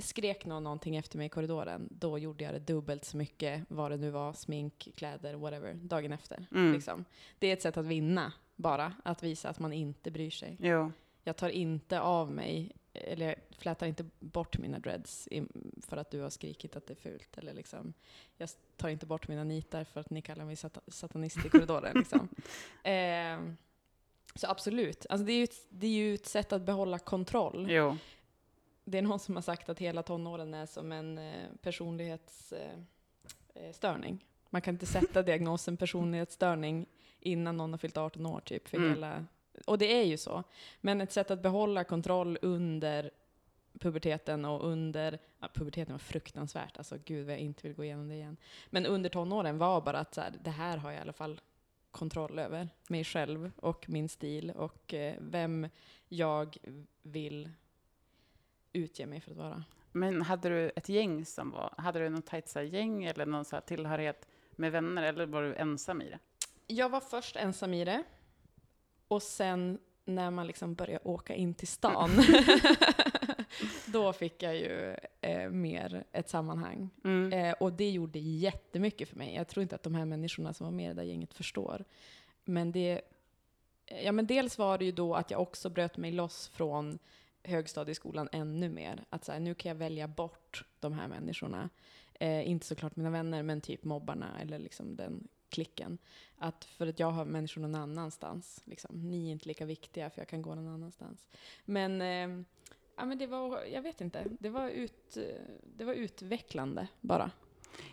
S1: skrek någon någonting efter mig i korridoren, då gjorde jag det dubbelt så mycket, vad det nu var, smink, kläder, whatever, dagen efter.
S2: mm.
S1: Liksom. Det är ett sätt att vinna, bara. Att visa att man inte bryr sig.
S2: Jo.
S1: Jag tar inte av mig, eller jag flätar inte bort mina dreads i, för att du har skrikit att det är fult. Eller liksom, jag tar inte bort mina nitar för att ni kallar mig sata satanist i korridoren. liksom. eh, så absolut, alltså det, är ju ett, det är ju ett sätt att behålla kontroll.
S2: Jo.
S1: Det är någon som har sagt att hela tonåren är som en eh, personlighetsstörning. Eh, störning. Man kan inte sätta diagnosen personlighetsstörning innan någon har fyllt 18 år typ. För
S2: Mm.
S1: hela, och det är ju så. Men ett sätt att behålla kontroll under puberteten och under, ja, puberteten var fruktansvärt, alltså gud vad jag inte vill gå igenom det igen. Men under tonåren var bara att så här, det här har jag i alla fall kontroll över. Mig själv och min stil och eh, vem jag vill utge mig för att vara.
S2: Men hade du ett gäng som var, hade du något tajt gäng eller någon så här tillhörighet med vänner eller var du ensam i det?
S1: Jag var först ensam i det. Och sen när man liksom började åka in till stan, då fick jag ju eh, mer ett sammanhang.
S2: Mm.
S1: Eh, och det gjorde jättemycket för mig. Jag tror inte att de här människorna som var med i det där gänget förstår. Men det... Ja, men dels var det ju då att jag också bröt mig loss från högstadieskolan ännu mer. Att så här, nu kan jag välja bort de här människorna. Eh, inte såklart mina vänner, men typ mobbarna eller liksom den klicken. Att för att jag har människor någon annanstans. Liksom. Ni är inte lika viktiga för jag kan gå någon annanstans. Men, eh, ja, men det var, jag vet inte, det var, ut, det var utvecklande bara.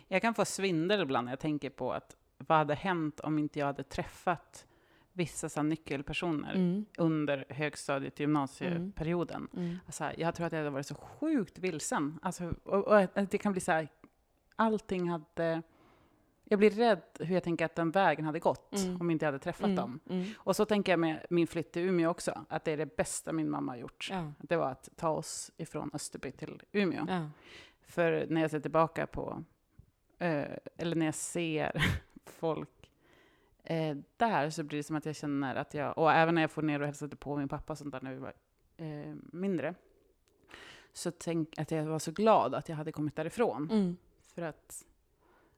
S2: Jag kan få svindel ibland när jag tänker på att vad hade hänt om inte jag hade träffat vissa så nyckelpersoner
S1: Mm.
S2: under högstadiet och gymnasieperioden.
S1: Mm.
S2: Alltså, jag tror att jag hade varit så sjukt vilsen. Alltså, och, och det kan bli så här, allting hade... Jag blir rädd hur jag tänker att den vägen hade gått
S1: Mm.
S2: om inte jag hade träffat
S1: Mm.
S2: dem.
S1: Mm.
S2: Och så tänker jag med min flytt till Umeå också, att det är det bästa min mamma har gjort.
S1: Ja.
S2: Det var att ta oss ifrån Österby till Umeå.
S1: Ja.
S2: För när jag ser tillbaka på, eh, eller när jag ser folk eh, där så blir det som att jag känner att jag, och även när jag får ner och hälsade på min pappa och sånt där när vi var eh, mindre, så tänk att jag var så glad att jag hade kommit därifrån.
S1: Mm.
S2: För att,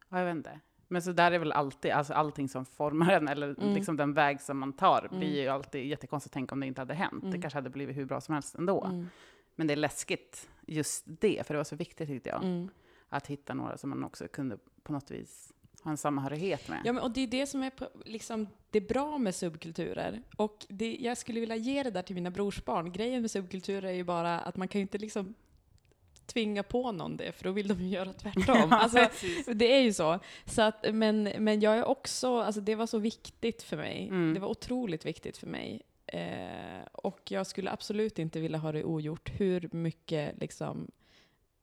S2: ja, jag vet inte. Men så där är väl alltid, alltså allting som formar en, eller
S1: Mm.
S2: liksom den väg som man tar,
S1: Mm.
S2: blir ju alltid jättekonstigt att tänka om det inte hade hänt. Det
S1: Mm.
S2: kanske hade blivit hur bra som helst ändå.
S1: Mm.
S2: Men det är läskigt, just det, för det var så viktigt tyckte jag
S1: Mm.
S2: att hitta några som man också kunde på något vis ha en samhörighet med.
S1: Ja, men, och det är det som är liksom, det bra med subkulturer. Och det, jag skulle vilja ge det där till mina brorsbarn. Grejen med subkulturer är ju bara att man kan ju inte liksom tvinga på någon det, för då vill de ju göra tvärtom. alltså, det är ju så. så att, men, men jag är också, alltså det var så viktigt för mig.
S2: Mm.
S1: Det var otroligt viktigt för mig. Eh, och jag skulle absolut inte vilja ha det ogjort, hur mycket liksom,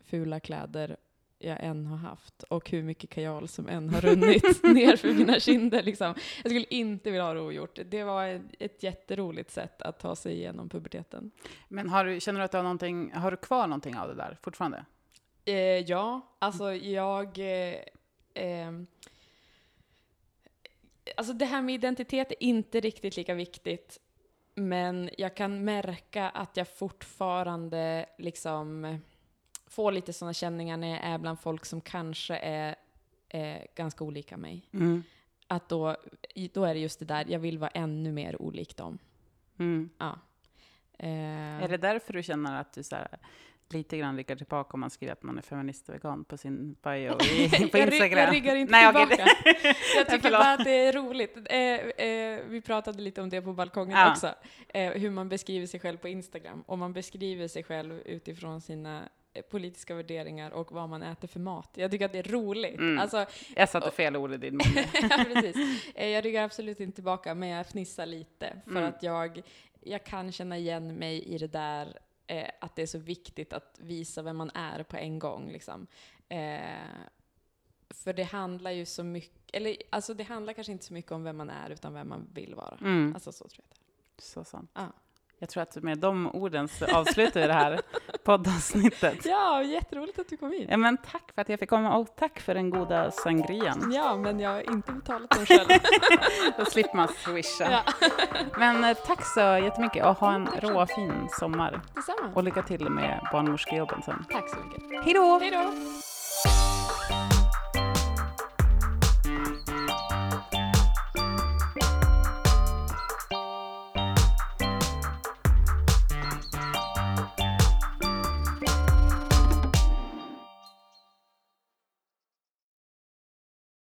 S1: fula kläder jag än har haft och hur mycket kajal som än har runnit ner för mina kinder. Liksom. Jag skulle inte vilja ha det ogjort. Det var ett, jätteroligt sätt att ta sig igenom puberteten.
S2: Men har du, känner du att du har någonting, har du kvar någonting av det där fortfarande?
S1: Eh, ja, alltså jag... Eh, eh, alltså det här med identitet är inte riktigt lika viktigt, men jag kan märka att jag fortfarande liksom får lite sådana känningar när jag är bland folk som kanske är eh, ganska olika mig.
S2: Mm.
S1: Att då, då är det just det där, jag vill vara ännu mer olik dem.
S2: Mm.
S1: Ja. Eh,
S2: Är det därför du känner att du så här, lite grann ryggar tillbaka om man skriver att man är feminist och vegan på sin bio i, på
S1: jag,
S2: Instagram?
S1: jag ryggar inte
S2: Nej,
S1: tillbaka. jag tycker bara att det är roligt. Eh, eh, vi pratade lite om det på balkongen
S2: Ja.
S1: också. Eh, hur man beskriver sig själv på Instagram. Och man beskriver sig själv utifrån sina politiska värderingar och vad man äter för mat. Jag tycker att det är roligt.
S2: Mm.
S1: Alltså,
S2: Jag satte fel ord i din mun.
S1: ja, precis. Eh, Jag ryggar absolut inte tillbaka, men jag fnissar lite. För
S2: Mm.
S1: att jag, jag kan känna igen mig i det där eh, att det är så viktigt att visa vem man är på en gång. Liksom. Eh, för det handlar ju så mycket, eller alltså det handlar kanske inte så mycket om vem man är, utan vem man vill vara.
S2: Mm.
S1: Alltså så tror jag det
S2: Så sant.
S1: Ja.
S2: Jag tror att med de orden så avslutar vi det här poddavsnittet.
S1: Ja, jätteroligt att du kom hit.
S2: Ja, men tack för att jag fick komma och tack för den goda sangrian.
S1: Ja, men jag har inte betalat den själv.
S2: Då slipper man swisha.
S1: ja.
S2: Men eh, tack så jättemycket och ha en råfin sommar.
S1: Detsamma.
S2: Och lycka till med barnmorskejobben sen.
S1: Tack så mycket.
S2: Hej då!
S1: Hej då!